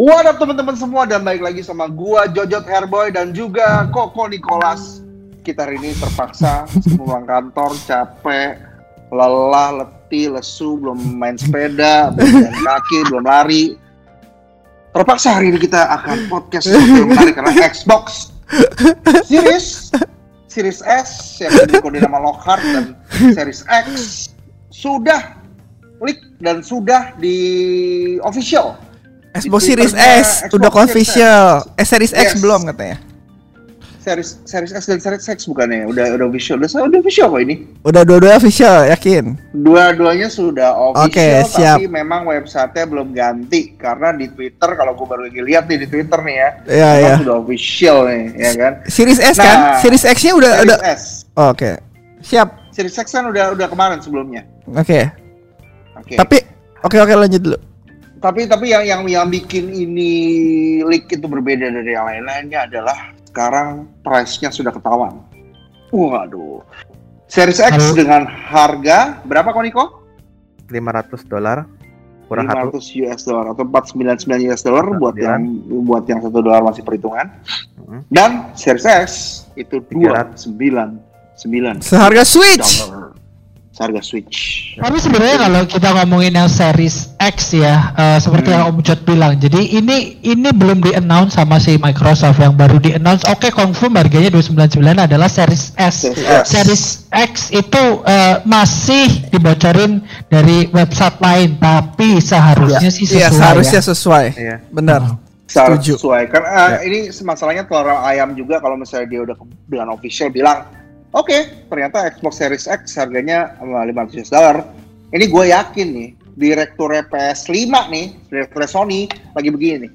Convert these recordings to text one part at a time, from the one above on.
What up teman-teman semua dan baik lagi sama gua Jojot Hairboy dan juga Koko Nicholas. Kita hari ini terpaksa pulang kantor capek, lelah, letih, lesu, belum main sepeda, belum jalan kaki, belum lari. Terpaksa hari ini kita akan podcast yang menarik karena Xbox Series Series S yang dikode nama Lockhart dan Series X sudah leak dan sudah di official Xbox Series S Xbox udah official. Eh Series X belum katanya. series series S dan series X bukannya udah udah official udah udah official kok ini Udah dua-dua official, yakin? dua-duanya sudah official siap. tapi memang websitenya belum ganti karena di Twitter kalau gue baru lagi lihat nih di Twitter nih ya Iya, memang iya. sudah official nih ya kan Series S Nah, kan? Series X-nya udah series udah S Oh, Oke. Siap. series X kan udah udah kemarin sebelumnya Oke. oke Tapi oke oke lanjut dulu. Tapi tapi yang yang yang bikin ini leak itu berbeda dari yang lain-lainnya adalah sekarang price-nya sudah ketahuan. Waduh. Series X Halo. dengan harga berapa kok Niko? 500 dolar kurang satu 500 US dollar atau 499 US dollar buat 49. yang buat yang satu dolar masih perhitungan. Hmm. Dan Series X itu 300. 299 Seharga Switch. dollar. Seharga Switch. Tapi sebenarnya kalau kita ngomongin yang series X ya, eh, seperti Hmm. yang Om Jod bilang, jadi ini ini belum di announce sama si Microsoft yang baru di announce. Oke, confirm harganya 299 adalah series S. Series S. Series X itu eh, masih dibocorin dari website lain, tapi seharusnya sih Iya, sesuai seharusnya ya. sesuai. Iya. Benar. Setuju. sesuai kan eh, ini masalahnya telur ayam juga kalau misalnya dia udah bilang official bilang oke ternyata Xbox Series X harganya eh, 500 US dollar ini gue yakin nih direkturnya PS5 nih direkturnya Sony lagi begini. Nih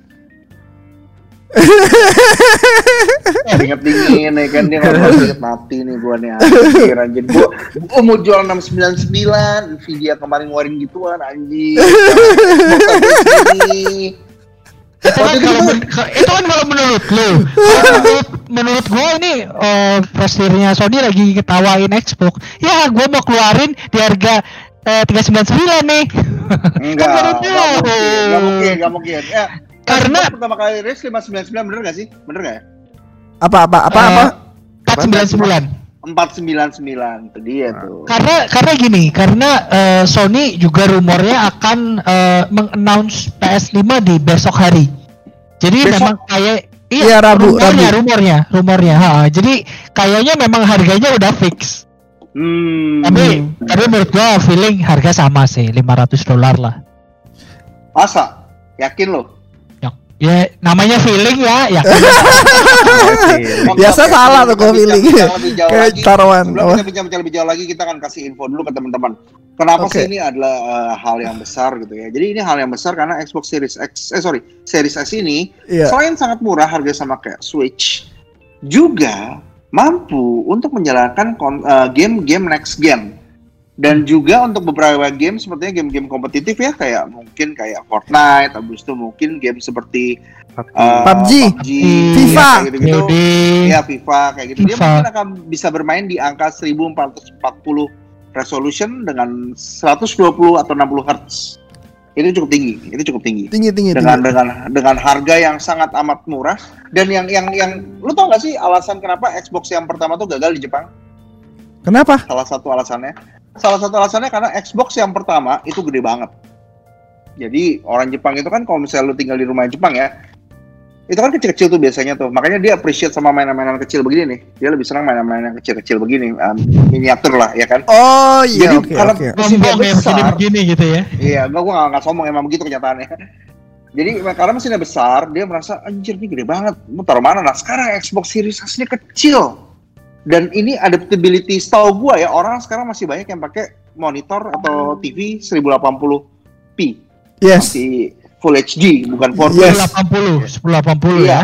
Ingat dingin nih kan? Dia ngomong inget mati nih gue nih anjir anjir. Gue gue mau jual 699 Nvidia kemarin ngeluarin gituan anjir. itu kan kalau men- itu kan kalau menurut lu Kalau menurut menurut gue ini eh presidennya Sony lagi ketawain Xbox ya gue mau keluarin di harga eh, 399 nih Enggak, Kan tahu. mungkin, enggak mungkin, enggak mungkin. Ya, Karena- pertama kali rilis 599 bener gak sih? Bener gak ya? Apa apa apa Eh, apa? 499 499 itu dia tuh. karena karena gini karena eh, Sony juga rumornya akan eh, mengannounce PS5 di besok hari jadi Besok? memang kayak Iya, Rabu, rumornya Rabu. rumornya rumornya ha. jadi kayaknya memang harganya udah fix Hmm. tapi tapi menurut gua feeling harga sama sih 500 dolar lah Masa? Yakin lo? Ya, ya namanya feeling ya ya Oke, Biasa salah tuh gua feeling. Kayak lagi, taruhan, Sebelum kita bincang-bincang lebih jauh lagi, kita akan kasih info dulu ke teman-teman. Kenapa Oke. sih ini adalah eh, hal yang besar gitu ya? Jadi ini hal yang besar karena Xbox Series X, eh sorry, Series S ini Iya. selain sangat murah harga sama kayak Switch, juga mampu untuk menjalankan eh, game-game next gen. Dan juga untuk beberapa game sepertinya game-game kompetitif ya kayak mungkin kayak Fortnite, habis itu mungkin game seperti eh, PUBG, FIFA, ya, kayak gitu-gitu. COD. Ya FIFA kayak gitu. Dia FIFA. mungkin akan bisa bermain di angka 1440 resolution dengan 120 atau 60 Hz. Itu cukup tinggi, itu cukup tinggi. Tinggi tinggi Dengan tinggi. dengan dengan harga yang sangat amat murah dan yang yang yang lu tau gak sih alasan kenapa Xbox yang pertama tuh gagal di Jepang? Kenapa? Salah satu alasannya, salah satu alasannya karena Xbox yang pertama itu gede banget. Jadi orang Jepang itu kan kalau misalnya lu tinggal di rumah Jepang ya, itu kan kecil-kecil tuh biasanya tuh. Makanya dia appreciate sama mainan-mainan kecil begini nih. Dia lebih senang mainan-mainan kecil-kecil begini, um, miniatur lah ya kan. Oh iya Jadi, oke kalau- oke. Mesinnya ya besar. begini-begini gitu ya Iya, gua gua nggak- nggak sombong emang begitu kenyataannya. Jadi karena mesinnya besar, dia merasa anjir ini gede banget. Mau taruh mana? Nah sekarang Xbox Series S ini kecil. Dan ini adaptability setahu gua ya orang sekarang masih banyak yang pakai monitor atau TV 1080p Yes. masih Full HD bukan 4K. Yes. 1080 1080 Iya. ya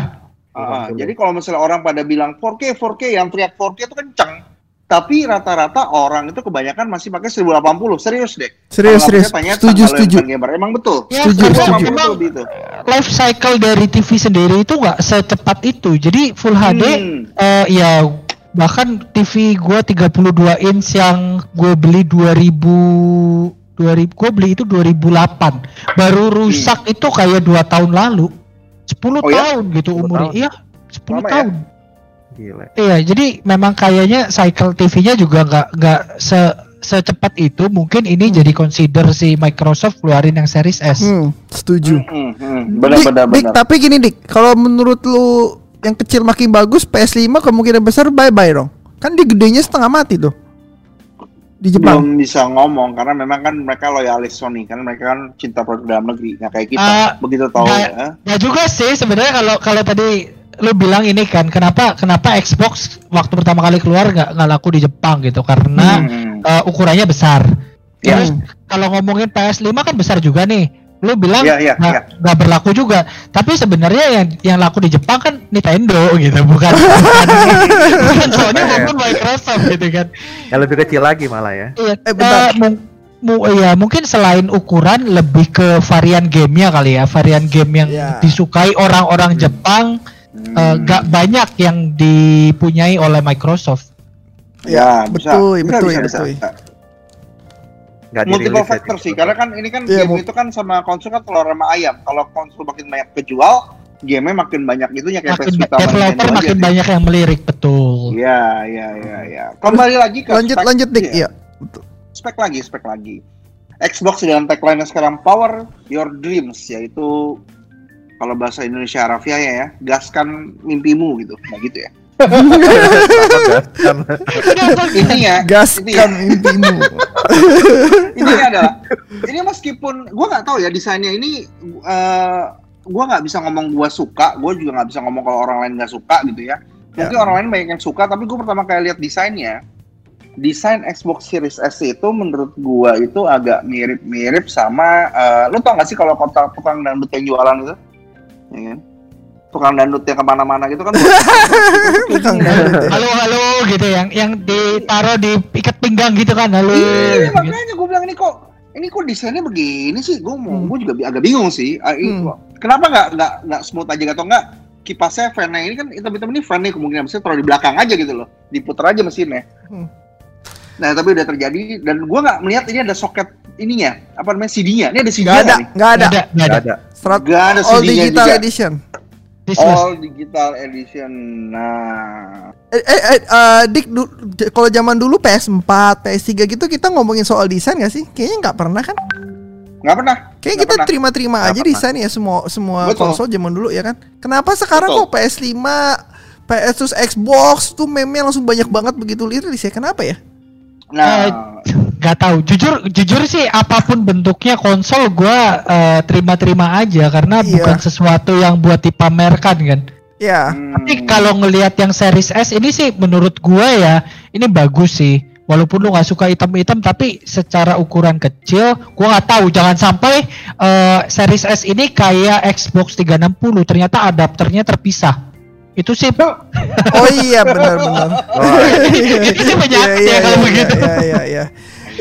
Ah, jadi kalau misalnya orang pada bilang 4K, 4K yang teriak 4K itu kenceng. Tapi rata-rata orang itu kebanyakan masih pakai 1080. Serius deh. Serius Kalau serius. tanya Setuju setuju. gamer. Emang betul. Ya, Setuju, karena setuju. memang Betul, gitu. life cycle dari TV sendiri itu nggak secepat itu. Jadi full HD Hmm. eh, ya bahkan TV gua 32 inch yang gue beli 2000 2000 gue beli itu 2008 baru rusak itu kayak dua tahun lalu 10 Oh ya? tahun gitu 10 umurnya. tahun. Iya, 10 Lama ya? tahun. Gila. Iya, jadi memang kayaknya cycle TV-nya juga nggak nggak se secepat itu. Mungkin ini jadi consider si Microsoft keluarin yang Series S. Hmm, setuju. Hmm, hmm, benar Dik, benar Dik, benar. tapi gini Dik, kalau menurut lu yang kecil makin bagus, PS5 kemungkinan besar bye bye dong. Kan dia gedenya setengah mati tuh. Di Jepang. belum bisa ngomong karena memang kan mereka loyalis Sony kan mereka kan cinta produk dalam negeri nggak kayak kita Ah, begitu tahu nggak- ya Nah juga sih sebenarnya kalau kalau tadi lu bilang ini kan kenapa kenapa Xbox waktu pertama kali keluar nggak nggak laku di Jepang gitu karena Hmm. eh, ukurannya besar. Ya. Terus kalau ngomongin PS5 kan besar juga nih. Lu bilang Iya, iya, nggak iya. nggak berlaku juga. Tapi sebenarnya yang yang laku di Jepang kan Nintendo gitu, bukan bukan, bukan Sony maupun Microsoft gitu kan. Yang lebih kecil lagi malah ya. Iya, Eh, bentar. eh, mung- mu- iya, mungkin selain ukuran lebih ke varian gamenya kali ya, varian game yang Iya. disukai orang-orang Jepang Hmm. eh, nggak banyak yang dipunyai oleh Microsoft. ya, bisa. betul, Bisa, betul, bisa, betul. bisa. Nggak multiple ya, factor sih karena kan ini kan Iya, game itu kan sama konsol kan telur sama ayam kalau konsol makin banyak kejual game makin banyak itunya kayak Makin Vita developer Nintendo aja makin sih. banyak yang melirik betul. Iya, iya, iya, iya. Kembali lagi ke Lanjut spek, lanjut Dik, iya. iya. spek lagi, spek lagi. Xbox dengan tagline sekarang Power Your Dreams yaitu kalau bahasa Indonesia Rafia ya, gaskan mimpimu gitu. Nah gitu ya. Kan- Intinya, Gaskan impimu. intinya adalah ini meskipun gua nggak tahu ya desainnya ini eh gua nggak bisa ngomong gua suka, gua juga nggak bisa ngomong kalau orang lain nggak suka gitu ya. Mungkin orang lain banyak yang suka, tapi gua pertama kali lihat desainnya, desain Xbox Series S itu menurut gua itu agak mirip-mirip sama, eh lu tau gak sih kalau kota tukang dangdut yang jualan itu, ya kan? Tukang dangdut yang ke mana-mana gitu kan. Tukang dangdut ya. Halo halo gitu yang yang ditaruh di ikat pinggang gitu kan halo. Iya, gitu. makanya gue bilang ini kok ini kok desainnya begini sih? Gue mau, Hmm. gue juga agak bingung sih. Ah, Hmm. Kenapa nggak nggak nggak smooth aja atau nggak kipasnya fan ini kan hitam-hitam ini fan nih kemungkinan bisa taruh di belakang aja gitu loh, diputar aja mesinnya. Hmm. Nah tapi udah terjadi dan gue nggak melihat ini ada soket ininya apa namanya CD-nya. Ini ada CD-nya Gak ada, nih? gak ada. Nggak ada, nggak ada. Nggak ada. Serat Nggak ada all CD-nya digital juga. edition. Dismiss. All digital edition. Nah, Eh, eh, eh, eh, Dik, kalau zaman dulu PS4, PS3 gitu kita ngomongin soal desain gak sih? Kayaknya nggak pernah kan? nggak pernah. Kayaknya Nggak kita pernah. terima-terima Nggak aja pernah. desain ya semua semua Betul. konsol zaman dulu ya kan. Kenapa sekarang Betul. kok PS5, PS terus Xbox tuh meme langsung banyak banget begitu liris ya? Kenapa ya? Nah, Gak tahu. Jujur jujur sih apa pun bentuknya konsol gua eh, terima-terima aja karena Iya. bukan sesuatu yang buat dipamerkan kan. Ya, hmm, Tapi kalau ngelihat yang Series S ini sih menurut gua ya ini bagus sih. Walaupun lu nggak suka hitam-hitam tapi secara ukuran kecil gua nggak tahu jangan sampai eh, Series S ini kayak Xbox 360 ternyata adapternya terpisah. Itu sih oh iya benar-benar. Oh, Itu sih penyakit ya kalau begitu. Iya iya iya.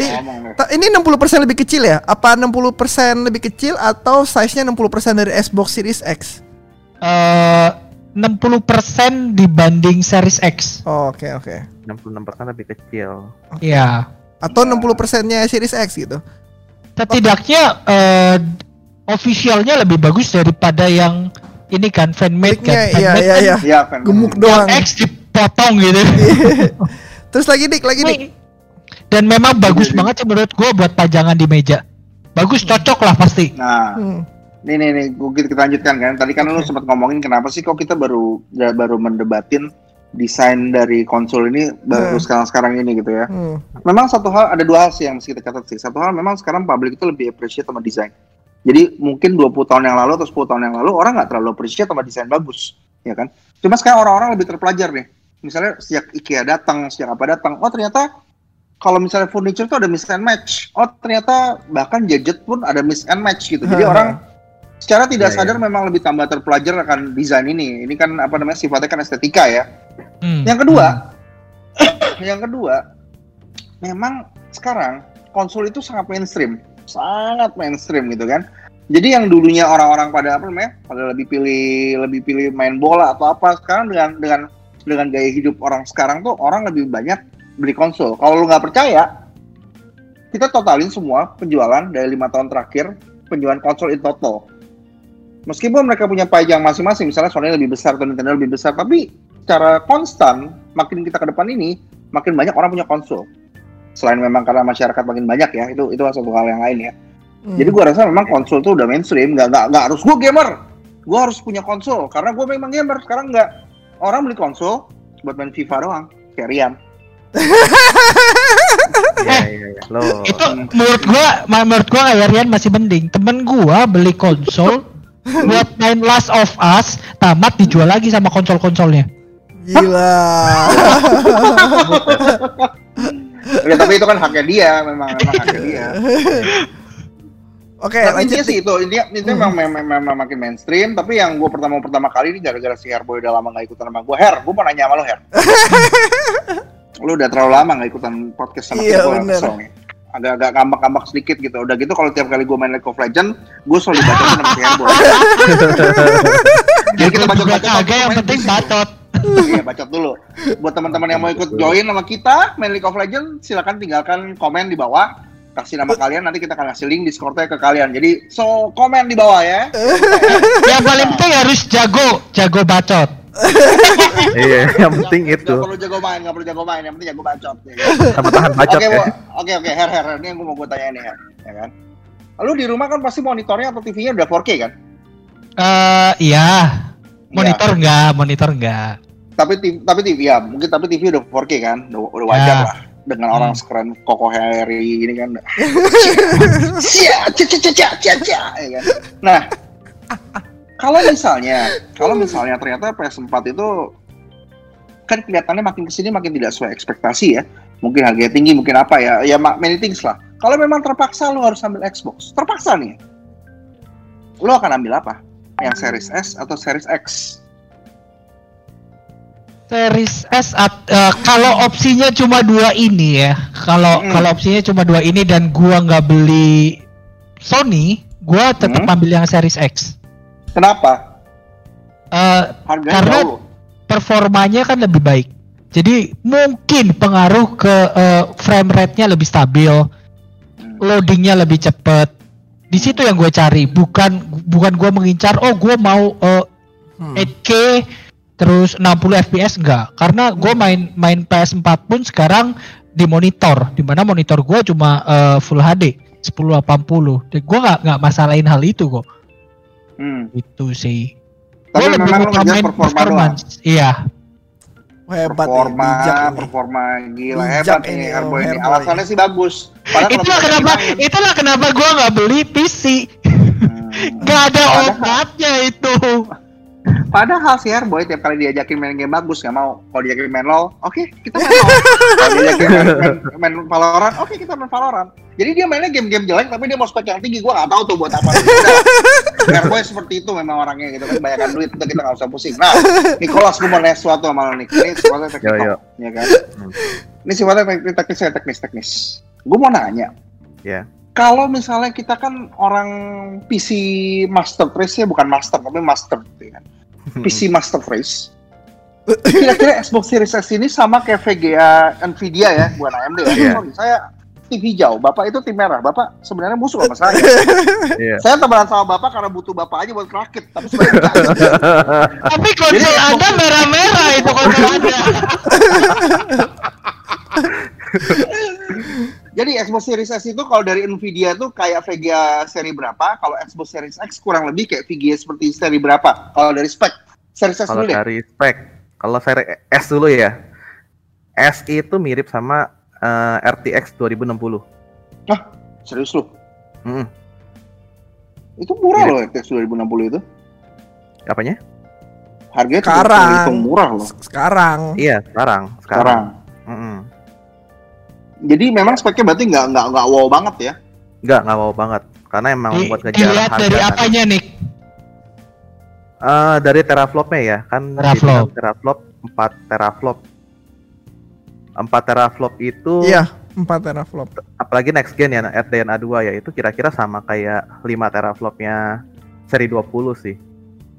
Ngomong ta- Ini 60% lebih kecil ya? Apa 60% lebih kecil atau size-nya 60% dari Xbox Series X? eh 60% dibanding Series X. Oh, Oke oke. 66% lebih kecil. Iya. Atau 60%-nya Series X gitu. Setidaknya eh officialnya lebih bagus daripada yang ini kan fanmade kan. iya iya kan iya. Ya, fan. Gemuk yang doang. X dipotong gitu. Terus lagi dik, lagi dik. Dan memang bagus Jadi- banget sih menurut gua buat pajangan di meja. Bagus cocok lah pasti. Nah, Hmm. Nih nih nih, kita, kita lanjutkan kan. Tadi kan lu sempat ngomongin kenapa sih kok kita baru ya, baru mendebatin desain dari konsol ini baru Hmm. sekarang sekarang ini gitu ya. Hmm. Memang satu hal ada dua hal sih yang mesti kita catat sih. Satu hal memang sekarang publik itu lebih appreciate sama desain. Jadi mungkin 20 tahun yang lalu atau 10 tahun yang lalu orang nggak terlalu appreciate sama desain bagus, ya kan? Cuma sekarang orang-orang lebih terpelajar nih. Misalnya sejak IKEA datang, sejak apa datang, oh ternyata kalau misalnya furniture tuh ada mix and match. Oh ternyata bahkan gadget pun ada mix and match gitu. Jadi Hmm. orang secara tidak Iya, sadar memang lebih tambah terpelajar akan desain ini. Ini kan apa namanya sifatnya kan estetika ya. Hmm. Yang kedua, yang kedua, memang sekarang konsol itu sangat mainstream, sangat mainstream gitu kan. Jadi yang dulunya orang-orang pada apa namanya, pada lebih pilih lebih pilih main bola atau apa, sekarang dengan dengan dengan gaya hidup orang sekarang tuh orang lebih banyak beli konsol. Kalau lu nggak percaya, kita totalin semua penjualan dari lima tahun terakhir penjualan konsol in total. Meskipun mereka punya pajang masing-masing, misalnya Sony lebih besar atau Nintendo lebih besar, tapi secara konstan makin kita ke depan ini makin banyak orang punya konsol. Selain memang karena masyarakat makin banyak ya, itu itu satu hal yang lain ya. Hmm. Jadi gua rasa memang konsol tuh udah mainstream, nggak nggak nggak harus gue gamer, gue harus punya konsol karena gue memang gamer. Sekarang nggak orang beli konsol buat main FIFA doang, kayak Rian. Iya iya iya. Lo Itu menurut gua, menurut gua kayak Rian masih mending. Temen gua beli konsol buat main Last of Us, tamat dijual lagi sama konsol-konsolnya. Gila. Ya tapi itu kan haknya dia, memang memang haknya dia. Oke, Tapi lanjut. intinya sih itu, intinya, intinya memang, memang, memang makin mainstream. Tapi yang gue pertama pertama kali ini gara-gara si Herboy udah lama gak ikutan sama gue. Her, gue mau nanya sama lo Her. lu udah terlalu lama gak ikutan podcast sama Iya, kesel nih. Agak-agak ngambak-ngambak sedikit gitu. Udah gitu kalau tiap kali gue main League of Legends, gue selalu dibaca sama si Herboy. Jadi kita bacot-bacot. kagak yang penting bacot. Iya, bacot dulu. Buat teman-teman yang mau ikut join sama kita main League of Legends, silakan tinggalkan komen di bawah. Kasih nama kalian, nanti kita akan kasih link Discord-nya ke kalian. Jadi, so komen di bawah ya. Yang paling penting harus jago, jago bacot. Iya yang penting itu Gak perlu jago main, gak perlu jago main, yang penting jago bacot. Ya, kan? sama tahan bacot Oke, ya. Oke, oke, Her, Her, ini yang gue mau gue tanya nih, Her. Ya kan? Lu di rumah kan pasti monitornya atau TV-nya udah 4K kan? Eh iya. Monitor enggak, monitor enggak. Tapi TV, tapi TV ya, mungkin tapi TV udah 4K kan? Udah, udah wajar Ya. lah. Dengan orang Hmm. sekeren Koko Harry ini kan. Cia, cia, cia, cia, cia, cia, cia, ya kan? Nah, kalau misalnya, kalau misalnya ternyata PS4 itu kan kelihatannya makin ke sini makin tidak sesuai ekspektasi ya. Mungkin harganya tinggi, mungkin apa ya, ya ma- many things lah. Kalau memang terpaksa lu harus ambil Xbox, terpaksa nih. Lu akan ambil apa? Yang Series S atau Series X? Series S at- eh, kalau opsinya cuma dua ini ya. Kalau Hmm. kalau opsinya cuma dua ini dan gua nggak beli Sony, gua tetap Hmm. ambil yang Series X. Kenapa? Eh, Harganya Karena- jauh. performanya kan lebih baik. Jadi mungkin pengaruh ke eh, frame rate-nya lebih stabil, Hmm. loadingnya lebih cepat. Di situ yang gue cari, bukan bukan gue mengincar. Oh, gue mau eh, Hmm. 8K terus 60 fps enggak karena gue main main PS4 pun sekarang di monitor di mana monitor gue cuma eh, full HD 1080 dan gue nggak nggak masalahin hal itu kok Hmm. itu sih Tapi lebih memang lu utamain ngejar performa doang. performance iya Hebat performa, nih, bijak ini. performa gila Bijak hebat ini, ini oh, Airboy ini. Alasannya sih bagus. Padahal itulah kenapa bilangin, itulah kenapa gue nggak beli PC hmm, nggak ada obatnya itu Padahal si Airboy tiap kali diajakin main game bagus nggak mau. Kalau diajakin main LoL, oke kita main LoL. Kalau diajakin main, main, main Valorant, oke kita main Valorant. Jadi dia mainnya game-game jelek tapi dia mau spek yang tinggi. Gua nggak tahu tuh buat apa. Udah. Airboy seperti itu memang orangnya gitu kan. Banyakan duit itu kita nggak usah pusing. Nah, Nicholas gue mau nanya sesuatu sama lo nih. Ini sifatnya Yo, yo. teknikal, ya kan? Hmm. Ini sifatnya teknis, teknis, teknis, teknis. Gue mau nanya, Ya. kalau misalnya kita kan orang PC master race ya bukan master tapi master gitu kan. PC master race. Kira-kira Xbox Series S ini sama kayak VGA Nvidia ya, bukan AMD ya. Iya. Sorry, saya tim hijau, Bapak itu tim merah. Bapak sebenarnya musuh sama saya. Iya. saya temenan sama Bapak karena butuh Bapak aja buat rakit, tapi sebenarnya tapi konsol Jadi, anda merah-merah itu konsol anda Jadi Xbox Series S itu kalau dari Nvidia tuh kayak VGA seri berapa? Kalau Xbox Series X kurang lebih kayak VGA seperti seri berapa? Kalau dari spek Series S Kalau dulu deh. dari spek, kalau seri S dulu ya. S itu mirip sama eh, RTX 2060. Serius lu? Mm, Itu murah Mirip. loh RTX 2060 itu. apanya? Harganya Sekarang. murah loh Sekarang. Iya, sekarang. sekarang. Mm-mm. Jadi memang speknya berarti nggak nggak nggak wow banget ya? Enggak, enggak mau banget. Karena emang Di- buat ngejar dilihat harga dari kan. apanya nih Eh, dari teraflopnya ya, kan Teraflop. teraflop 4 teraflop. 4 teraflop itu Iya, 4 teraflop. apalagi next gen ya RDNA 2 ya, itu kira-kira sama kayak 5 teraflopnya seri 20 sih.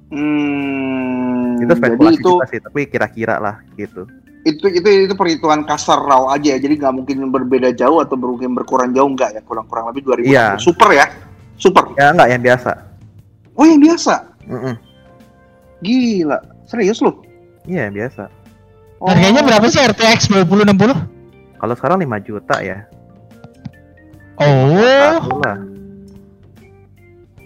Hmm, Itu spekulasi itu juga sih, tapi kira-kira lah gitu. Itu itu itu perhitungan kasar raw aja ya. Jadi nggak mungkin berbeda jauh atau mungkin berkurang jauh nggak ya? Kurang kurang lebih 2000. Iya. Super ya? Super. Ya enggak yang biasa. Oh yang biasa. Mm-mm. Gila, serius lu? Iya biasa. Oh. Harganya berapa sih RTX 2060? Kalau sekarang 5 juta ya. Oh.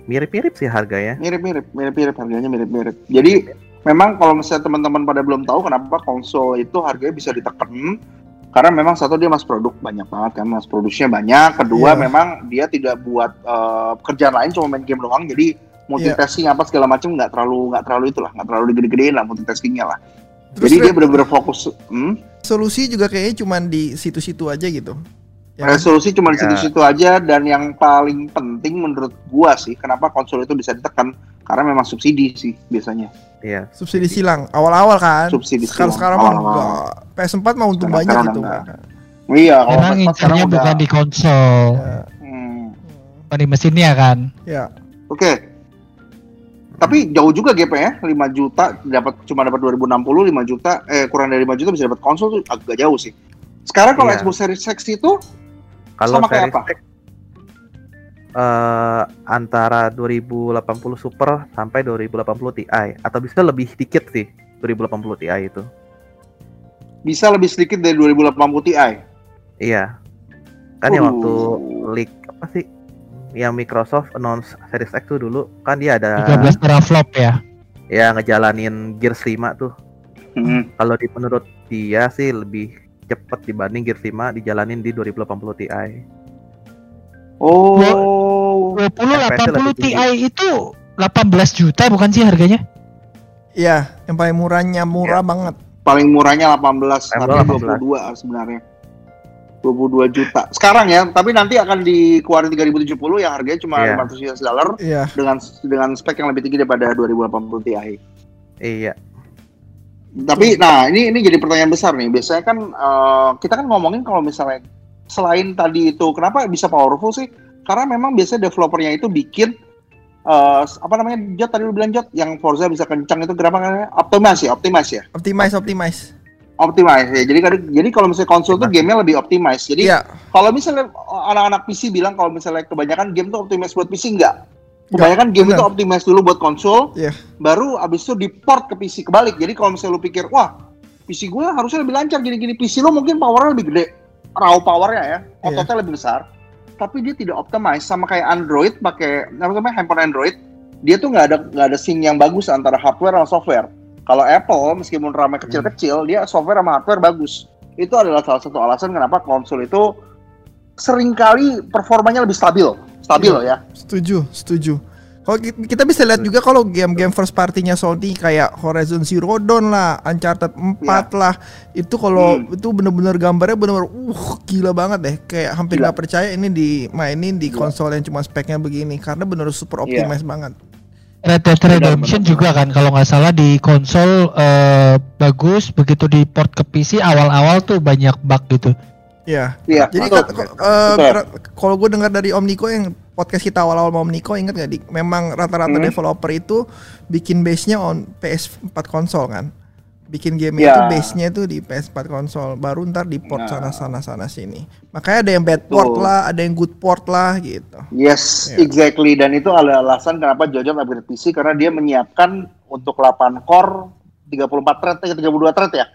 Mirip-mirip sih harganya. Mirip-mirip, mirip-mirip harganya mirip-mirip. Jadi memang kalau misalnya teman-teman pada belum tahu kenapa konsol itu harganya bisa ditekan karena memang satu dia mas produk banyak banget kan mas produksinya banyak kedua Iya. memang dia tidak buat eh, kerjaan lain cuma main game doang jadi multitasking apa segala macam nggak terlalu nggak terlalu itulah nggak terlalu digede-gedein lah multitaskingnya lah Terus jadi dia benar-benar fokus hmm? solusi juga kayaknya cuman di situ-situ aja gitu. Ya resolusi cuma di Ya. situ-situ aja dan yang paling penting menurut gua sih kenapa konsol itu bisa ditekan karena memang subsidi sih biasanya Iya. Subsidi silang awal-awal kan. Subsidi sekarang silang, sekarang mah awal-awal. enggak. PS4 mah untung Sekarang- banyak gitu. kan. iya kalau emang PS4 sekarang incernya udah- bukan di konsol, Ya. hmm. bukan di mesinnya kan? Ya. Oke. Tapi jauh juga GP ya, 5 juta dapat cuma dapat 2060, 5 juta eh kurang dari 5 juta bisa dapat konsol tuh agak jauh sih. Sekarang kalau Iya. Xbox Series X itu Kalau Sama kayak Series apa? X, eh, antara 2080 Super sampai 2080 Ti atau bisa lebih dikit sih 2080 Ti itu. bisa lebih sedikit dari 2080 Ti. Iya. Kan yang Uh. waktu leak apa sih? Yang Microsoft announce Series X tuh dulu kan dia ada 13 teraflop ya. ya ngejalanin Gears 5 tuh. Hmm. Kalau di menurut dia sih lebih cepet dibanding Gears 5 dijalanin di 2080 Ti. Oh. 20 FPS-nya 80 lebih Ti tinggi. itu 18 juta bukan sih harganya? Iya, yang paling murahnya murah banget. Paling murahnya 18, Paling harganya murah 22 sebenarnya. 22 juta. Sekarang ya, tapi nanti akan dikeluarin 3070 yang harganya cuma Iya. 500 US dollar Iya. dengan dengan spek yang lebih tinggi daripada 2080 Ti. Iya. Tapi nah ini ini jadi pertanyaan besar nih. Biasanya kan eh, kita kan ngomongin kalau misalnya selain tadi itu kenapa bisa powerful sih? Karena memang biasanya developernya itu bikin eh, apa namanya Jot tadi lu bilang Jot yang Forza bisa kencang itu kenapa namanya? Optimize ya, optimize ya. Optimize, optimize. Optimize ya. Jadi kadang- jadi kalau misalnya konsol tuh gamenya lebih optimize. Jadi Iya. kalau misalnya anak-anak PC bilang kalau misalnya kebanyakan game tuh optimize buat PC enggak. Kebanyakan game bener. itu optimize dulu buat konsol, Iya. baru abis itu di port ke PC kebalik. Jadi kalau misalnya lu pikir, wah PC gue harusnya lebih lancar gini-gini, PC lu mungkin powernya lebih gede, raw powernya ya, Iya. ototnya lebih besar, tapi dia tidak optimize sama kayak Android pakai apa namanya handphone Android, dia tuh nggak ada nggak ada sync yang bagus antara hardware sama software. Kalau Apple meskipun ramai kecil-kecil, dia software sama hardware bagus. Itu adalah salah satu alasan kenapa konsol itu sering kali performanya lebih stabil, stabil Iya. loh ya. Setuju, setuju. Kalau ki- kita bisa lihat juga kalau game-game first party-nya Sony kayak Horizon Zero Dawn lah, Uncharted 4 lah, itu kalau Hmm. itu bener-bener gambarnya bener-bener uh gila banget deh. Kayak hampir nggak percaya ini dimainin di konsol yang cuma speknya begini karena bener super Iya. optimize banget. Red Dead Redemption juga kan kalau nggak salah di konsol eh, bagus begitu di port ke PC awal-awal tuh banyak bug gitu. Iya. Iya, Jadi eh, ra- kalau gue dengar dari Om Niko yang podcast kita awal-awal mau Om Niko inget gak dik? Memang rata-rata Hmm. developer itu bikin base-nya on PS4 konsol kan? Bikin game Ya. itu base-nya itu di PS4 konsol, baru ntar di port Ya. sana sana sana sini. Makanya ada yang bad port lah, ada yang good port lah gitu. Yes, Ya. exactly. Dan itu adalah alasan kenapa Jojo upgrade PC karena dia menyiapkan untuk 8 core 34 thread, eh, 32 thread ya.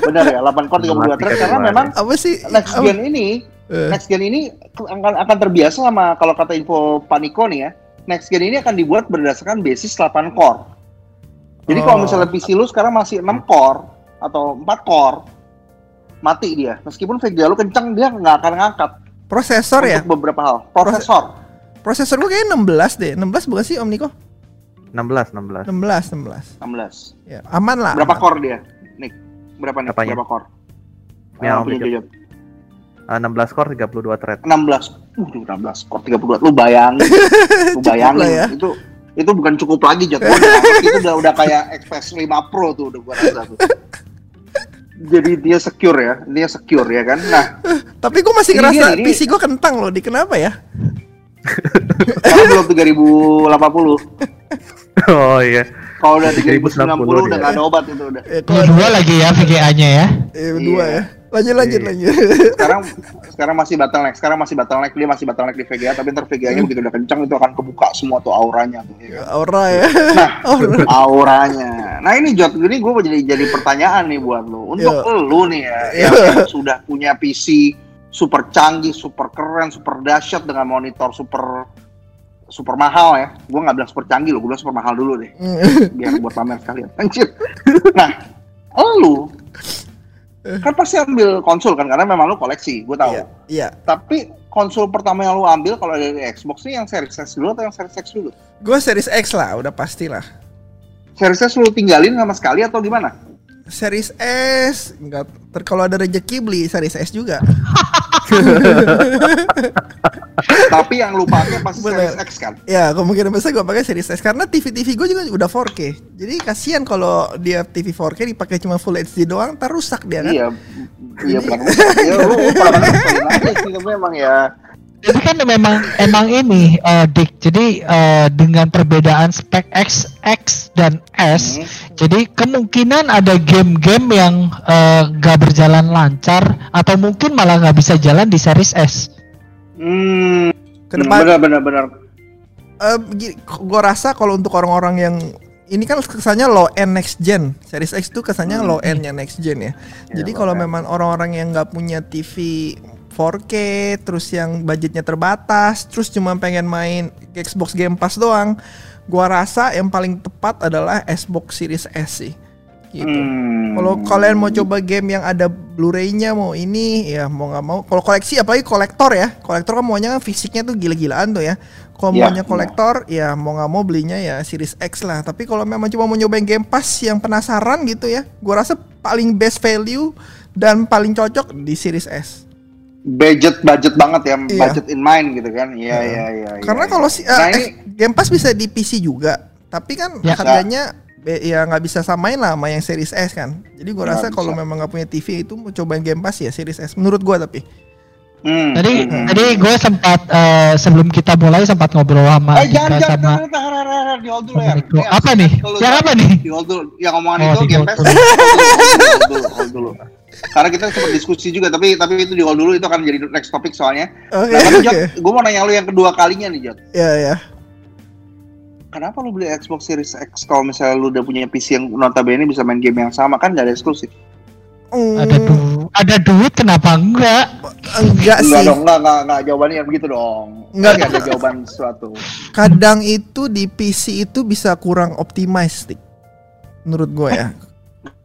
Benar ya, 8 core 32 thread karena memang Apa sih? next apa- gen ini Eh, next gen ini akan akan terbiasa sama kalau kata info Paniko nih ya. Next gen ini akan dibuat berdasarkan basis 8 core. Jadi kalau Oh. misalnya PC lu sekarang masih 6 core atau 4 core mati dia. Meskipun VGA lu kencang dia nggak akan ngangkat prosesor ya? untuk beberapa hal. Prosesor. Prosesor lu kayaknya 16 deh. 16 bukan sih Om Niko? 16 16. 16, 16. 16. Ya, aman lah. Berapa aman. core dia? Nick, berapa nih? Apanya? Berapa core? Yang Ah, punya. Jojot. Ah, 16 core 32 thread. 16. Uh, 16 core 32. Lu bayangin. lu bayangin lah ya. itu itu bukan cukup lagi. Gua nganggep itu udah udah kayak Express 5 Pro tuh udah gua rasa tuh. Jadi dia secure ya, dia secure ya kan. Nah, Tapi gue masih Ini ngerasa dia, ini- PC gue kentang loh. Di kenapa ya? sekarang belum 3080. Oh iya. Kalau udah 3090 3090 udah nggak ada obat itu udah. Eh, Ini dua lagi ya VGA-nya ya. Eh, dua Iya. ya. Lanjut lanjut Iya. lanjut. sekarang sekarang masih bottleneck sekarang masih bottleneck dia masih bottleneck di VGA tapi ntar VGA-nya begitu udah kencang itu akan kebuka semua tuh auranya tuh ya? Aura ya. Aura. auranya nah ini Jot ini gue jadi jadi pertanyaan nih buat lu untuk Yo. lu nih ya Yo. yang, yang sudah punya PC super canggih super keren super dahsyat dengan monitor super super mahal ya gue nggak bilang super canggih lo gue bilang super mahal dulu deh biar buat pamer sekalian anjir nah lu kan pasti ambil konsol kan karena memang lu koleksi gue tahu Iya. Iya. tapi konsol pertama yang lu ambil kalau dari Xbox nih yang Series S dulu atau yang Series X dulu Gue Series X lah, udah pasti lah. Series S lu tinggalin sama sekali atau gimana Series S enggak ter kalau ada rezeki beli Series S juga. tapi yang lu pakai pasti Bener. Series X kan ya, kemungkinan besar gue pakai Series S karena TV-TV gue juga udah 4K. Jadi kasihan kalau dia TV 4K dipakai cuma Full HD doang, ntar rusak dia kan. iya iya bukan ya lu padahal ngeselin aja sih tapi emang ya Jadi kan memang emang ini eh, Dik. Jadi eh, dengan perbedaan spek X, X dan S, Hmm. jadi kemungkinan ada game-game yang eh, nggak berjalan lancar atau mungkin malah nggak bisa jalan di series S. hmm Ke depan benar benar benar eh, gini, gue rasa kalau untuk orang-orang yang ini kan kesannya low end next gen. Series X itu kesannya Hmm. low endnya next gen ya. Jadi low kalau memang orang-orang yang nggak punya TV 4K, terus yang budgetnya terbatas, terus cuma pengen main Xbox Game Pass doang, gua rasa yang paling tepat adalah Xbox Series S sih. Gitu. Hmm. Kalau kalian mau coba game yang ada Blu-ray-nya mau ini ya mau nggak mau. Kalau koleksi apalagi kolektor ya. Kolektor kan maunya kan fisiknya tuh gila-gilaan tuh ya. Kalau Ya, maunya kolektor ya mau nggak mau belinya ya Series X lah. Tapi kalau memang cuma mau nyobain Game Pass yang penasaran gitu ya, gua rasa paling best value dan paling cocok di Series S. budget budget banget ya Iya. budget in mind gitu kan iya iya iya Karena iya, kalau si nah eh, ini Game Pass bisa di PC juga, tapi kan Ya. harganya be- ya nggak bisa samain lah sama yang Series S kan. Jadi gua Nggak rasa kalau bisa. memang nggak punya TV itu mau cobain Game Pass ya Series S. Menurut gua tapi. Hmm, Tadi hmm. tadi gue sempat eh, sebelum kita mulai sempat ngobrol sama Eh jangan jangan sama jangan di hold dulu ya. Apa nih? Yang apa nih? Di hold dulu. Yang ngomongan Oh, itu di Game Pass. dulu. Hold dulu, hold dulu. Karena kita sempat diskusi juga, tapi tapi itu di hold dulu itu akan jadi next topic soalnya. Oke Nah, tapi Jot, oke. gue mau nanya lu yang kedua kalinya nih Jot. Ya ya. Kenapa lu beli Xbox Series X kalau misalnya lu udah punya PC yang notabene bisa main game yang sama kan nggak ada eksklusif? Hmm, Ada du ada duit kenapa enggak? enggak Enggak sih. dong, enggak, enggak, enggak, jawabannya begitu dong. Enggak. Enggak ada jawaban sesuatu. Kadang itu di PC itu bisa kurang optimize. Menurut gue ya.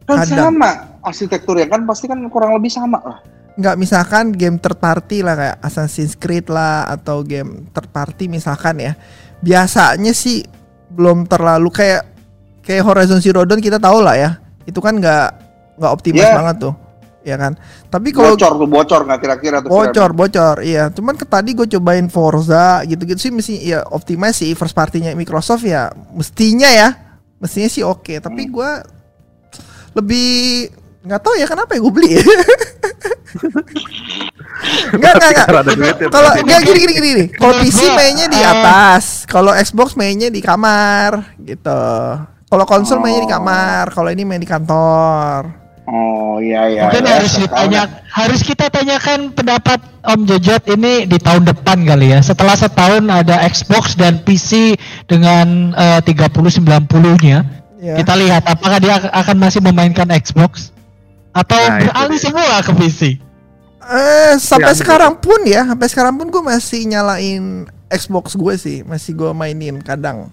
Kan Kadang. sama arsitekturnya kan pasti kan kurang lebih sama lah. Nggak misalkan game third party lah kayak Assassin's Creed lah atau game third party misalkan ya. Biasanya sih belum terlalu kayak kayak Horizon Zero Dawn kita tahu lah ya. Itu kan nggak nggak optimize Ya. banget tuh. Ya kan. Tapi kalau Bocor tuh, bocor nggak kira-kira tuh. bocor bocor iya cuman ke tadi gue cobain Forza gitu-gitu sih mesti ya optimize sih first partinya Microsoft ya mestinya ya mestinya sih oke tapi Hmm. gue lebih nggak tahu ya kenapa ya gue beli Enggak, enggak, enggak. Kalau enggak gini gini gini. gini. Kalau PC mainnya di eh, atas, kalau Xbox mainnya di kamar gitu. Kalau konsol mainnya di Oh. kamar, kalau ini main di kantor. Oh iya iya. Mungkin iya. harus ditanya, harus kita tanyakan pendapat Om Jojot ini di tahun depan kali ya. Setelah setahun ada Xbox dan PC dengan eh, 3090-nya, Ya. kita lihat apakah dia ak- akan masih memainkan Xbox atau Nah, itu beralih semua ke PC. Eh sampai Ya, sekarang pun ya, sampai sekarang pun gue masih nyalain Xbox gue sih, masih gue mainin kadang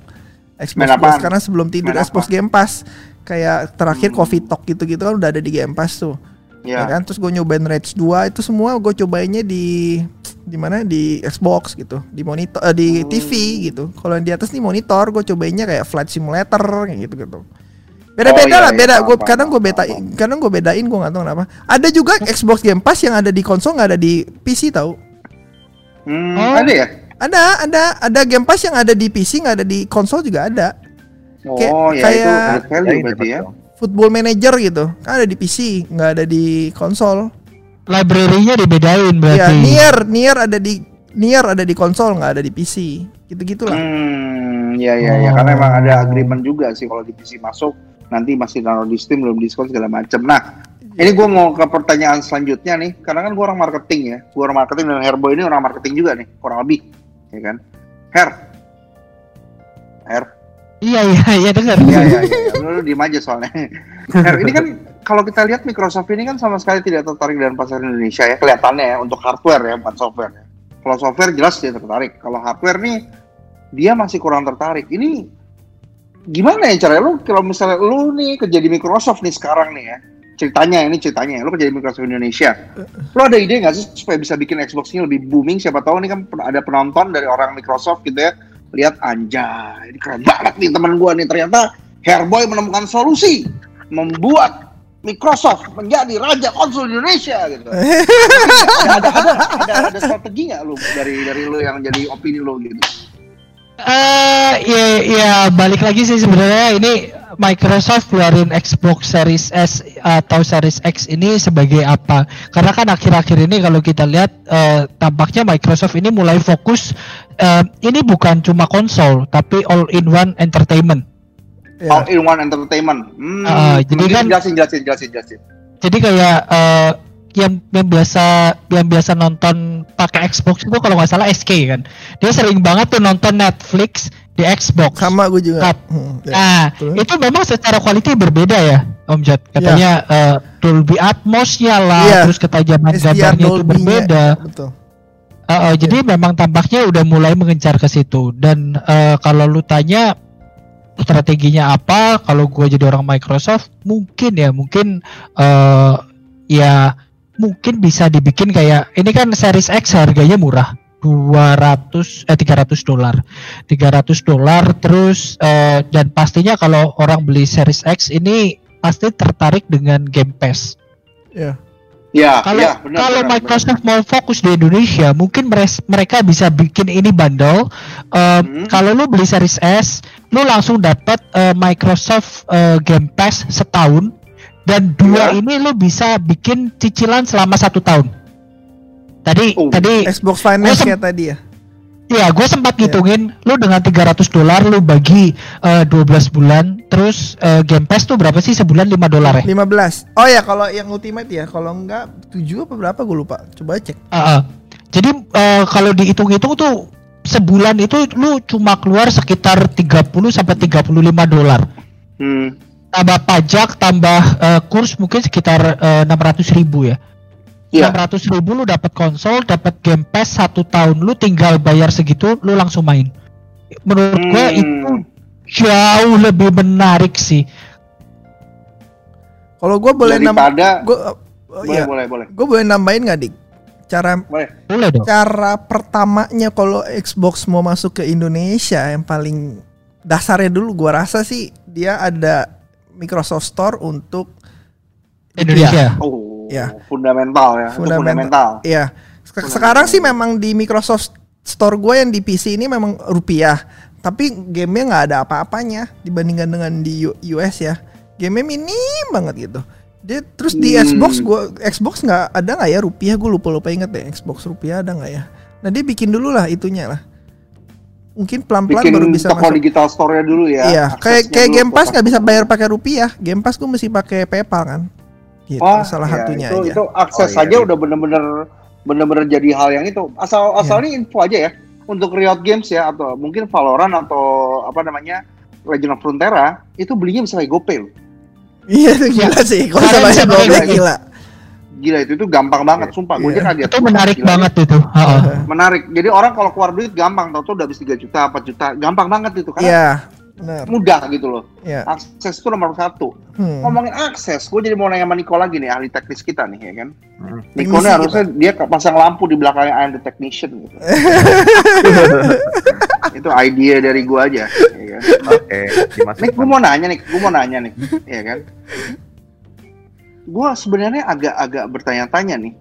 Xbox apaan? karena sebelum tidur Main Xbox apa? Game Pass kayak terakhir Hmm. Coffee Talk gitu-gitu kan udah ada di Game Pass tuh, ya, Iya. kan? Terus gue nyobain Rage 2 itu semua gue cobainnya di di mana di Xbox gitu, di monitor, eh, di Hmm. TV gitu. Kalau yang di atas nih monitor, gue cobainnya kayak Flight Simulator kayak gitu gitu. Beda-beda Oh, iya, lah, iya, beda. paham, Gue kadang gue bedain, paham. kadang gue bedain gue nggak tahu kenapa. Ada juga Xbox Game Pass yang ada di konsol nggak ada di PC tahu? Hmm, Oh. ada ya? Ada, ada, ada Game Pass yang ada di PC nggak ada di konsol juga ada. Kayak- Oh ya itu kayak- added value berarti ya. Football Manager gitu, kan ada di PC, nggak ada di konsol. Library-nya dibedain Ya, berarti. Nier, Nier ada di Nier ada di konsol nggak ada di PC. Gitu-gitulah. Hmm, ya ya ya karena emang ada agreement juga sih kalau di PC masuk nanti masih download di Steam belum diskon segala macam. Nah, Ini gue mau ke pertanyaan selanjutnya nih, karena kan gue orang marketing ya, gue orang marketing dan Herboy ini orang marketing juga nih, kurang lebih, ya kan? Her, Her, Iya iya iya dengar. Iya iya iya. Lu, lu diem aja soalnya. Her, ini kan kalau kita lihat Microsoft ini kan sama sekali tidak tertarik dengan pasar Indonesia ya kelihatannya ya untuk hardware ya bukan software. ya. Kalau software jelas dia tertarik. Kalau hardware nih dia masih kurang tertarik. Ini gimana ya caranya lu kalau misalnya lu nih kerja di Microsoft nih sekarang nih ya ceritanya ini ceritanya. Lu kerja di Microsoft Indonesia. Lu ada ide nggak sih supaya bisa bikin Xbox ini lebih booming? Siapa tahu nih kan ada penonton dari orang Microsoft gitu ya. Lihat anjay ini keren banget nih teman gua nih. Ternyata Hairboy menemukan solusi. Membuat Microsoft menjadi raja konsol Indonesia gitu. ada, ada, ada, ada, ada strategi nggak lu? Dari dari lu yang jadi opini lu gitu? Eh ya ya balik lagi sih sebenarnya ini Microsoft keluarin Xbox Series S atau Series X ini sebagai apa? Karena kan akhir-akhir ini kalau kita lihat eh, tampaknya Microsoft ini mulai fokus eh, ini bukan cuma konsol tapi all in one entertainment. Ya. All in one entertainment. Hmm, Ah, jadi kan- jelasin jelasin jelasin jelasin. Jadi kayak eh, yang yang biasa yang biasa nonton pakai Xbox itu kalau nggak salah SK kan. Dia sering banget tuh nonton Netflix di Xbox. Sama gue juga. Hmm, ya. Nah, itu memang secara quality berbeda ya, Om Jad. Katanya eh, Dolby Atmos-nya lah, Iya. terus ketajaman SDR gambarnya itu Dolby-nya, berbeda. Betul. Eh, eh, jadi memang tampaknya udah mulai mengejar ke situ. Dan eh, kalau lu tanya strateginya apa, kalau gue jadi orang Microsoft, mungkin ya, mungkin eh ya mungkin bisa dibikin kayak ini kan Series X harganya murah. 200 eh 300 dolar 300 dolar terus eh, dan pastinya kalau orang beli Series X ini pasti tertarik dengan Game Pass Ya. Ya, kalau ya, benar, kalau benar, Microsoft mau fokus di Indonesia, mungkin meres- mereka bisa bikin ini bundle. Um, Hmm. Kalau lu beli Series S, lu langsung dapat uh, Microsoft uh, Game Pass setahun dan dua Ya. ini lu bisa bikin cicilan selama satu tahun. Tadi Oh. tadi Xbox Finance kayak tadi ya. ya gue sempat Ya. ngitungin lu dengan 300 dolar lu bagi uh, 12 bulan, terus uh, Game Pass tuh berapa sih sebulan 5 dolar ya? 15. Oh ya kalau yang Ultimate ya, kalau enggak 7 apa berapa gue lupa. Coba cek. Uh, uh. Jadi uh, kalau dihitung-hitung tuh sebulan itu lu cuma keluar sekitar 30 sampai 35 dolar. Hmm. Tambah pajak, tambah uh, kurs mungkin sekitar uh, 600 ribu ya. Iya. 600 ribu lu dapat konsol, dapat Game Pass satu tahun, lu tinggal bayar segitu, lu langsung main. Menurut gue Hmm. itu jauh lebih menarik sih. Kalau gue boleh nam Daripada gue oh, boleh, iya. boleh, boleh. Gue boleh nambahin nggak dik? Cara Boleh. Boleh dong. cara pertamanya kalau Xbox mau masuk ke Indonesia yang paling dasarnya dulu gua rasa sih dia ada Microsoft Store untuk Indonesia. Oh, Ya. fundamental ya. Itu Fundamental. fundamental. Iya. Sek- Sekarang sih memang di Microsoft Store gue yang di PC ini memang rupiah, tapi gamenya nggak ada apa-apanya dibandingkan dengan di U- US ya. Gamenya minim banget gitu. Dia terus di Hmm. Xbox gua Xbox nggak ada nggak ya rupiah? Gue lupa lupa inget deh Xbox rupiah ada nggak ya? Nah dia bikin dulu lah itunya lah. Mungkin pelan-pelan Bikin baru bisa toko masuk. digital store-nya dulu ya. Iya, kayak kayak Game Pass nggak bisa bayar pakai rupiah. Game Pass gue mesti pakai PayPal kan. Gitu, Oh, salah iya, satunya itu, aja. Itu akses Oh, iya, saja iya. udah bener-bener bener-bener jadi hal yang itu. Asal Iya. asal ini info aja ya untuk Riot Games ya atau mungkin Valorant atau apa namanya Legend of Frontera itu belinya bisa kayak GoPay loh. Iya itu gila sih. Kalau bisa pakai GoPay gitu. gila. Gila itu itu gampang banget sumpah. Gue Iya. aja kaget. Itu menarik Gila, banget itu. Heeh. Menarik. Jadi orang kalau keluar duit gampang tau tuh udah habis 3 juta, 4 juta. Gampang banget itu karena Iya, benar. mudah gitu loh. Iya. Akses itu nomor satu. Hmm. Ngomongin akses, gue jadi mau nanya sama Niko lagi nih, ahli teknis kita nih ya kan. Hmm. Niko nih harusnya dia pasang lampu di belakangnya I am the technician gitu. itu ide dari gue aja. Ya kan? Oke, dimasukin. Nih, gue mau nanya nih, gue mau nanya nih, ya kan? Gue sebenarnya agak-agak bertanya-tanya nih.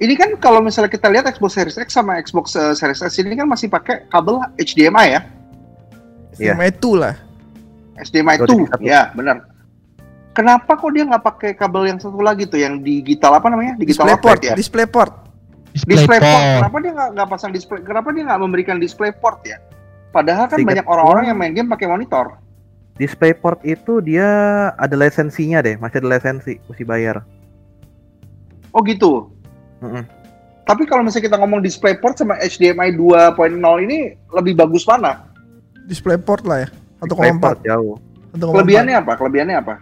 Ini kan kalau misalnya kita lihat Xbox Series X sama Xbox eh, Series S ini kan masih pakai kabel HDMI ya, Iya. Sama itu lah. HDMI Dua 2, tiga satu. ya benar. Kenapa kok dia nggak pakai kabel yang satu lagi tuh, yang digital apa namanya? Digital DisplayPort, ya? DisplayPort. DisplayPort. DisplayPort. Kenapa dia nggak nggak pasang display? Kenapa dia nggak memberikan DisplayPort ya? Padahal kan banyak orang-orang yang main game pakai monitor. DisplayPort itu dia ada lisensinya deh, masih ada lisensi, mesti bayar. Oh gitu. Mm-mm. Tapi kalau misalnya kita ngomong DisplayPort sama HDMI 2.0 ini lebih bagus mana? DisplayPort lah ya. 1,4. DisplayPort jauh. 1,4. Kelebihannya apa? Kelebihannya apa?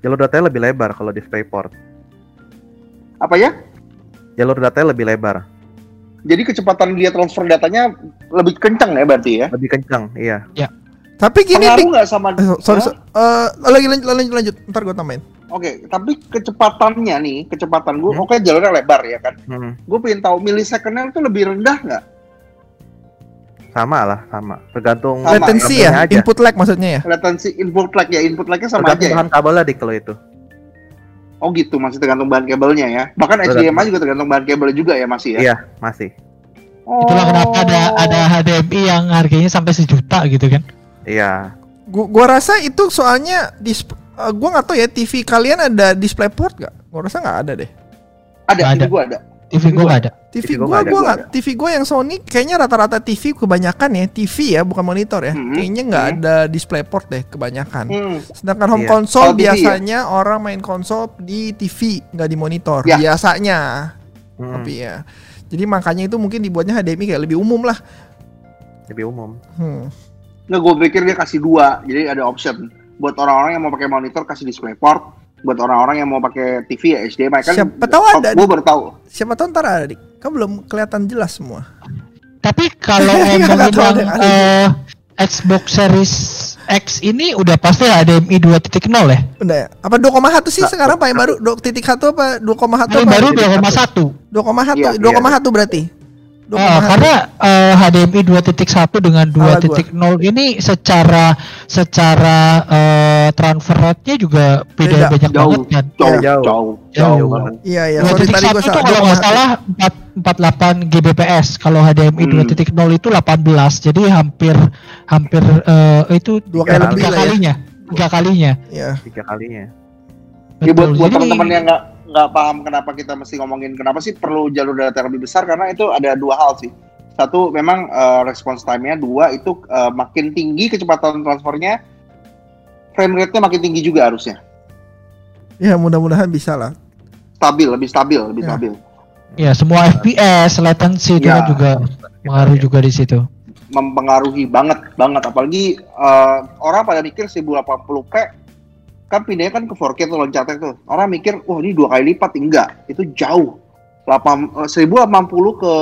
Jalur datanya lebih lebar kalau DisplayPort. Apa ya? Jalur datanya lebih lebar, Jadi kecepatan dia transfer datanya lebih kencang ya berarti ya? lebih kencang, iya. Tapi gini Pengaruh nggak sama? Eh, sorry, Hah? so- eh, lagi lanjut, lanjut, lanjut. Ntar gue tambahin. Oke, tapi kecepatannya nih, kecepatan gue, Hmm. oke jalurnya lebar ya kan? Hmm, Gue pengen tahu milisecondnya itu lebih rendah nggak? sama lah, sama. Tergantung Sama, Latency kabelnya ya, aja. input lag maksudnya ya. Latency input lag ya, input lagnya sama Tergantung aja ya? bahan kabelnya dik kalau itu. Oh gitu, masih tergantung bahan kabelnya ya? Bahkan Tergantung. HDMI juga tergantung bahan kabel juga ya masih ya? Iya, masih. Oh. Itulah kenapa ada ada HDMI yang harganya sampai sejuta gitu kan. Iya. Gua, gua rasa itu soalnya dis eh, gua nggak tahu ya TV kalian ada DisplayPort gak? Gua rasa nggak ada deh. Ada, ada. gue ada. TV gua nggak ada. TV, TV gua gua nggak ada, gua gua nggak TV gua yang Sony kayaknya rata-rata TV kebanyakan ya TV ya bukan monitor ya. Mhm, Kayaknya nggak mhm. ada DisplayPort deh kebanyakan. Hmm. Sedangkan home Iya. console Oh, TV ya? biasanya orang main konsol di TV nggak di monitor Ya. biasanya. Hmm, Tapi ya. Jadi makanya itu mungkin dibuatnya HDMI kayak lebih umum lah. lebih umum. Hmm. Nggak, gue pikir dia kasih dua, jadi ada option. Buat orang-orang yang mau pakai monitor kasih DisplayPort, buat orang-orang yang mau pakai TV ya HDMI kan. Siapa tahu ada, Gue baru tahu. Siapa tahu ntar ada dik. Kan belum kelihatan jelas semua. Tapi kalau ngomongin yang eh, Xbox Series X ini udah pasti HDMI 2.0 ya. Udah ya? Apa 2,1 sih sekarang Pak yang baru? 2.1 apa 2,1 Yang baru 2,1. 2,1. 2,1 Iya, 2,1 berarti. 2,1. Ah, karena eh, HDMI 2.1 dengan Salah 2.0 ini secara secara eh, transfer rate-nya juga beda, Beda. banyak Jauh, banget kan. jauh, Jauh. jauh, Jauh. jauh. banget. Iya iya, sorry tadi 2.1 gua itu salah. kalau nggak 2,1. salah 4, 48 Gbps, kalau HDMI Hmm. 2.0 itu 18. Jadi hampir hampir eh, itu Dua kali tiga lebih lah ya. kalinya. Tiga kalinya. Iya. Tiga kalinya. Ya buat, buat teman-teman yang nggak nggak paham kenapa kita mesti ngomongin kenapa sih perlu jalur data yang lebih besar karena itu ada dua hal sih. Satu memang eh, response time-nya, dua itu eh, makin tinggi kecepatan transfernya, frame rate-nya makin tinggi juga harusnya. Ya mudah-mudahan bisa lah. Stabil, lebih stabil, lebih Ya. stabil. Ya, semua FPS, latency itu Ya. kan juga mengaruh juga di situ. Mempengaruhi banget, banget. Apalagi eh, orang pada mikir 1080p kan pindahnya kan ke 4K tuh loncatnya tuh. Orang mikir, wah ini dua kali lipat. Enggak, itu jauh. 8, eh, 1080 ke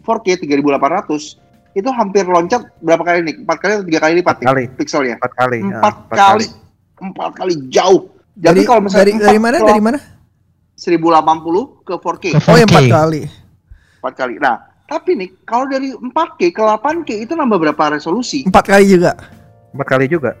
4K 3800 itu hampir loncat berapa kali nih? Empat kali atau tiga kali lipat nih Kali. pikselnya? Empat kali. ya, Empat kali, empat kali jauh. Jadi Dari kalau misalnya dari, empat dari mana? Dari mana? 1080 ke 4K Ke Oh, yang 4K. 4 kali. empat kali. Nah, tapi nih kalau dari 4K ke 8K itu nambah berapa resolusi? 4 kali juga. Empat kali juga.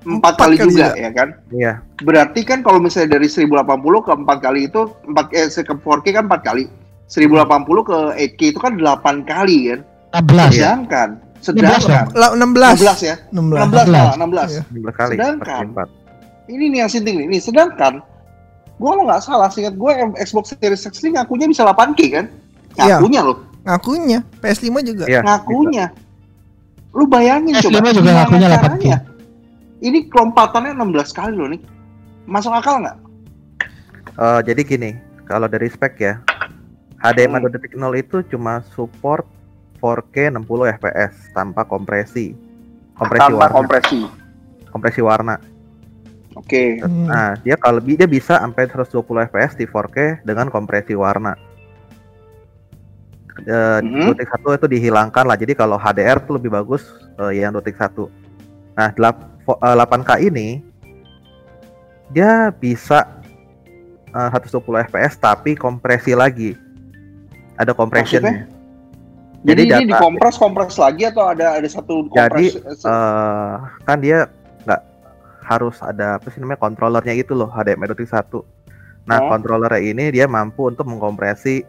Empat Empat kali, kali juga, juga. ya kan? Iya. Berarti kan kalau misalnya dari 1080 ke 4 kali itu 4 eh, ke 4K kan 4 kali. 1080 ke 8K itu kan 8 kali kan. 16 ya. Sedangkan 16 sedangkan La- 16. 16 ya. 16. 16 malah 16. Iya. Empat kali. Sedangkan- Empat empat. Ini nih yang sinting nih. Nih, sedangkan gua kalau nggak salah seingat gue Xbox Series X ini ngakunya bisa 8K kan? Iya. Ngakunya loh, Ngakunya PS5 juga. Iya. ngakunya. Lu bayangin S5 coba. juga gimana ngakunya 8K. caranya? Ini kelompatannya 16 kali loh nih. Masuk akal nggak? Eh, jadi gini, kalau dari spek ya, HDMI Hmm. 2.0 itu cuma support 4K 60 fps tanpa kompresi. Kompresi Tanpa warna. kompresi. Kompresi warna. Oke. Hmm. Nah, dia kalau dia bisa sampai 120 fps di 4K dengan kompresi warna. Eh, Mhm. 2.1 itu dihilangkan lah. Jadi kalau HDR tuh lebih bagus eh, yang 2.1. Nah, delap- 8K ini dia bisa eh, 120 fps tapi kompresi lagi. Ada compressionnya. Jadi, Jadi ini data- dikompres kompres lagi atau ada ada satu Jadi, kompres? eh kan dia nggak harus ada apa sih namanya controllernya itu loh HDMI 2.1. Nah, Oh. controllernya ini dia mampu untuk mengkompresi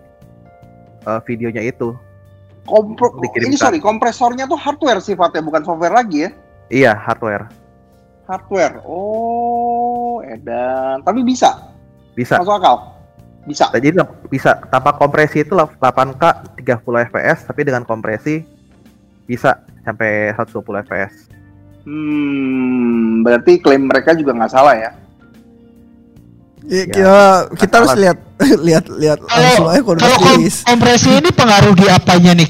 eh, videonya itu. Kompro- ini sorry, kompresornya tuh hardware sifatnya bukan software lagi ya? Iya, hardware. Hardware. Oh, edan. Tapi bisa, Bisa. masuk akal. Bisa. Jadi bisa tanpa kompresi itu lah 8K 30 fps tapi dengan kompresi bisa sampai 120 fps. Hmm, berarti klaim mereka juga nggak salah ya? Ya, Ya, kita, kita harus lihat lihat lihat langsung Kalau aja kalau kom- kompresi ini pengaruh di apanya nih?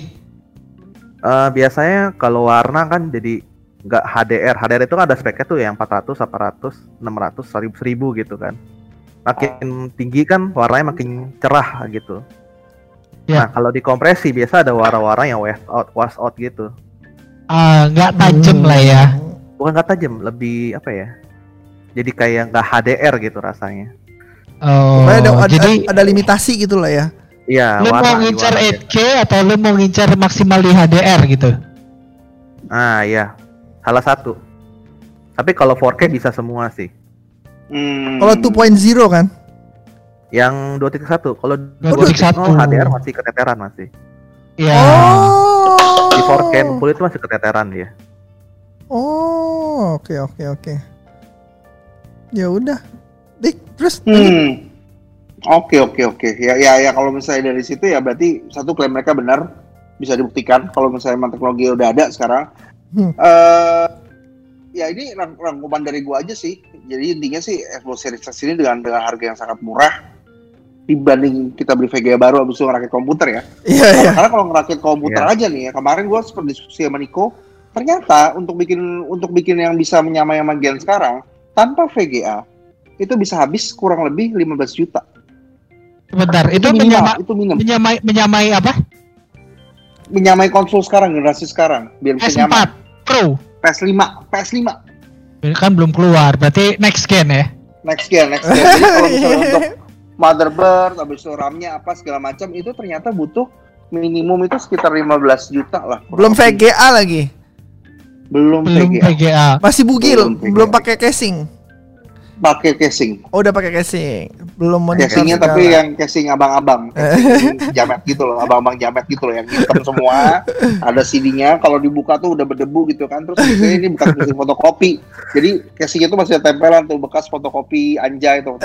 Eh, biasanya kalau warna kan jadi nggak HDR. HDR itu kan ada speknya tuh yang 400, 800, 600, 1000, 1000 gitu kan. Makin tinggi kan warnanya makin cerah gitu. Ya. Nah, kalau dikompresi biasa ada warna-warna yang wash out, wash out gitu. Ah, nggak tajam Hmm. lah ya. Bukan nggak tajam, lebih apa ya? Jadi kayak nggak HDR gitu rasanya. Oh, Pokoknya ada, ada, jadi ada limitasi gitu lah ya. Iya, lu mau warna di ngincar warna. 8K atau lu mau ngincar maksimal di HDR gitu? Ah, iya. Salah satu. Tapi kalau 4K bisa semua sih. Hmm. Kalau 2.0 kan? Yang 2.1, kalau 2.1. 2.0 HDR masih keteteran masih. Ya. Oh. Di 4K full itu masih keteteran dia. Oh, oke oke oke. Ya udah. Dik, terus. Hmm. Oke oke oke. Ya ya ya kalau misalnya dari situ ya berarti satu klaim mereka benar bisa dibuktikan kalau misalnya teknologi udah ada sekarang. Hmm. Eh ya ini rang rangkuman dari gua aja sih. Jadi intinya sih Xbox Series X ini dengan dengan harga yang sangat murah dibanding kita beli VGA baru habis itu ngerakit komputer ya. Iya iya. Karena kalau ngerakit komputer Iya. aja nih ya kemarin gua sempat diskusi sama Niko ternyata untuk bikin untuk bikin yang bisa menyamai sama gen sekarang tanpa VGA itu bisa habis kurang lebih 15 juta. Bentar, itu minimal, menyama, itu minimum. menyamai menyamai apa? Menyamai konsol sekarang generasi sekarang biar bisa PS4 nyaman. Pro. PS5, PS5 Kan belum keluar, berarti next gen ya. next gen, next gen. Jadi kalau misalnya untuk motherboard, habis itu RAM-nya apa segala macam itu ternyata butuh minimum itu sekitar 15 juta lah. Belum VGA lagi. Belum Belum VGA. VGA. Masih bugil, Belum belum pakai casing. Pakai casing. Oh, udah pakai casing. Belum monitor Casingnya segala. tapi yang casing abang-abang, casing jamet gitu loh, abang-abang jamet gitu loh, yang hitam semua. Ada CD-nya, kalau dibuka tuh udah berdebu gitu kan. Terus biasanya ini bekas mesin fotokopi. Jadi casingnya tuh masih ada tempelan tuh bekas fotokopi anjay tuh.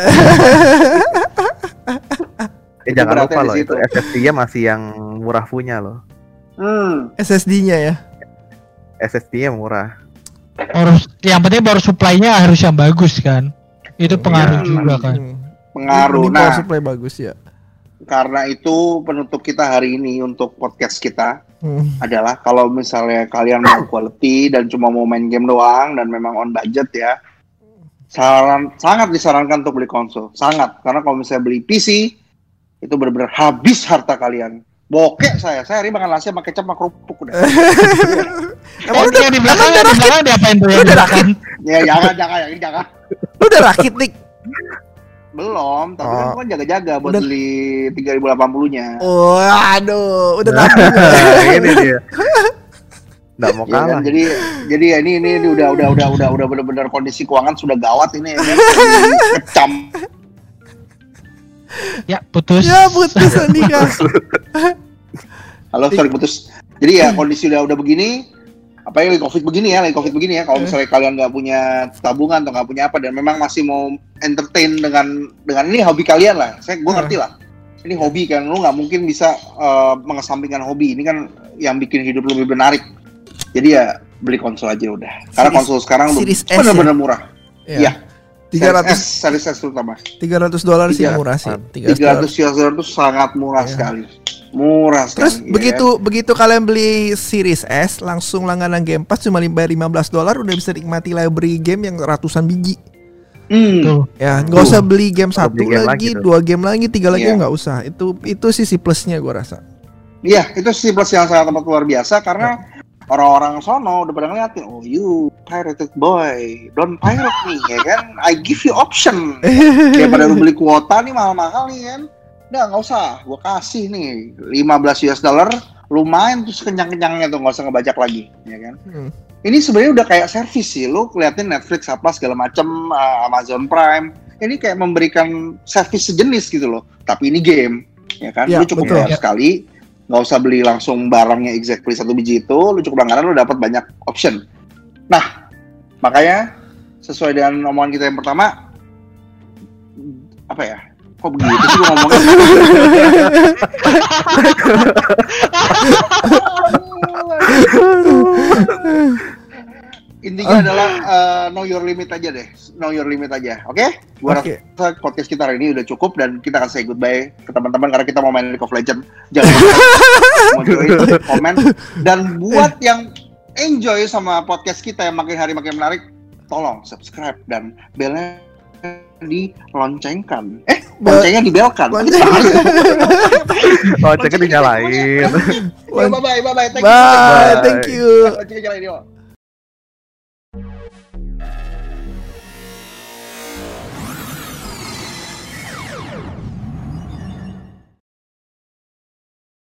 Eh Itu jangan lupa di loh situ. itu SSD-nya masih yang murah punya loh. Hmm. SSD-nya ya. SSD-nya murah. Harus yang penting power supply-nya harus yang bagus kan. Itu pengaruh Iya. juga kan. Pengaruh. Power Nah, supply bagus ya. karena itu penutup kita hari ini untuk podcast kita Hmm. adalah kalau misalnya kalian mau quality dan cuma mau main game doang dan memang on budget ya saran sangat disarankan untuk beli konsol sangat karena kalau misalnya beli PC itu benar-benar habis harta kalian bokek saya saya hari makan nasi sama kecap sama kerupuk udah Emang Oh, udah, di belakang, di belakang diapain tuh Udah belakang? ya jangan jangan jangan jangan lu udah rakit nih. belum tapi kan Oh. gua kan jaga-jaga buat Udah. beli 3080 nya Oh, aduh, udah Iya. nabung. ya. Nah, ini dia. Nggak mau Ya kan? kalah. Jadi jadi ya ini ini, ini udah udah udah udah udah benar-benar kondisi keuangan sudah gawat ini ya kan. Kecam. Ya, putus. ya putus Andika. Halo, sorry putus. Jadi ya kondisi udah udah begini, apa ya lagi covid begini ya, lagi covid begini ya. Kalau misalnya kalian nggak punya tabungan atau nggak punya apa dan memang masih mau entertain dengan dengan ini hobi kalian lah. Saya gue Hmm. ngerti lah. Ini hobi kan, lu nggak mungkin bisa eh, mengesampingkan hobi. Ini kan yang bikin hidup lebih menarik. Jadi ya beli konsol aja udah. Karena Series- konsol sekarang S ya? benar-benar murah. Ya. Iya. Tiga Series ratus S, Series S terutama. tiga ratus dolar sih murah sih. Tiga 300 US dollar itu sangat murah Iya. sekali. Murah sekali. Terus ya begitu begitu kalian beli Series S langsung langganan Game Pass cuma bayar 15 dolar udah bisa nikmati library game yang ratusan biji. kan? Hmm. Tuh. Ya, nggak usah beli game satu beli game lagi, lagi tuh. dua game lagi, tiga lagi Iya. nggak usah. Itu itu sisi plusnya gua rasa. Iya, itu sih plus yang sangat amat luar biasa karena orang-orang sono udah pada ngeliatin, oh you pirated boy, don't pirate nih, ya kan? I give you option. Daripada lu beli kuota nih mahal-mahal nih kan. Udah nggak usah, gua kasih nih 15 US dollar, lumayan tuh sekenyang-kenyangnya tuh nggak usah ngebajak lagi, ya kan? Hmm. Ini sebenarnya udah kayak servis sih, lu keliatin Netflix apa segala macem, uh, Amazon Prime, ini kayak memberikan servis sejenis gitu loh. Tapi ini game, ya kan? Ya, lu cukup betul. bayar sekali, nggak usah beli langsung barangnya exactly satu biji itu, lu cukup langganan lu dapat banyak option. Nah, makanya sesuai dengan omongan kita yang pertama, apa ya? Kok begitu sih gua ngomongnya? Intinya ketiga adalah uh, know your limit aja deh. Know your limit aja. Oke? Gua Oke. rasa podcast kita hari ini udah cukup dan kita akan say goodbye ke teman-teman karena kita mau main League of Legends. Jangan lupa join, komen dan buat yang enjoy sama podcast kita yang makin hari makin menarik, tolong subscribe dan belnya diloncengkan. Eh, loncengnya dibelkan. Lonceng. Ceknya dinyalain. Ya, bye bye, bye bye. Thank you. Bye, thank you. Loncengnya.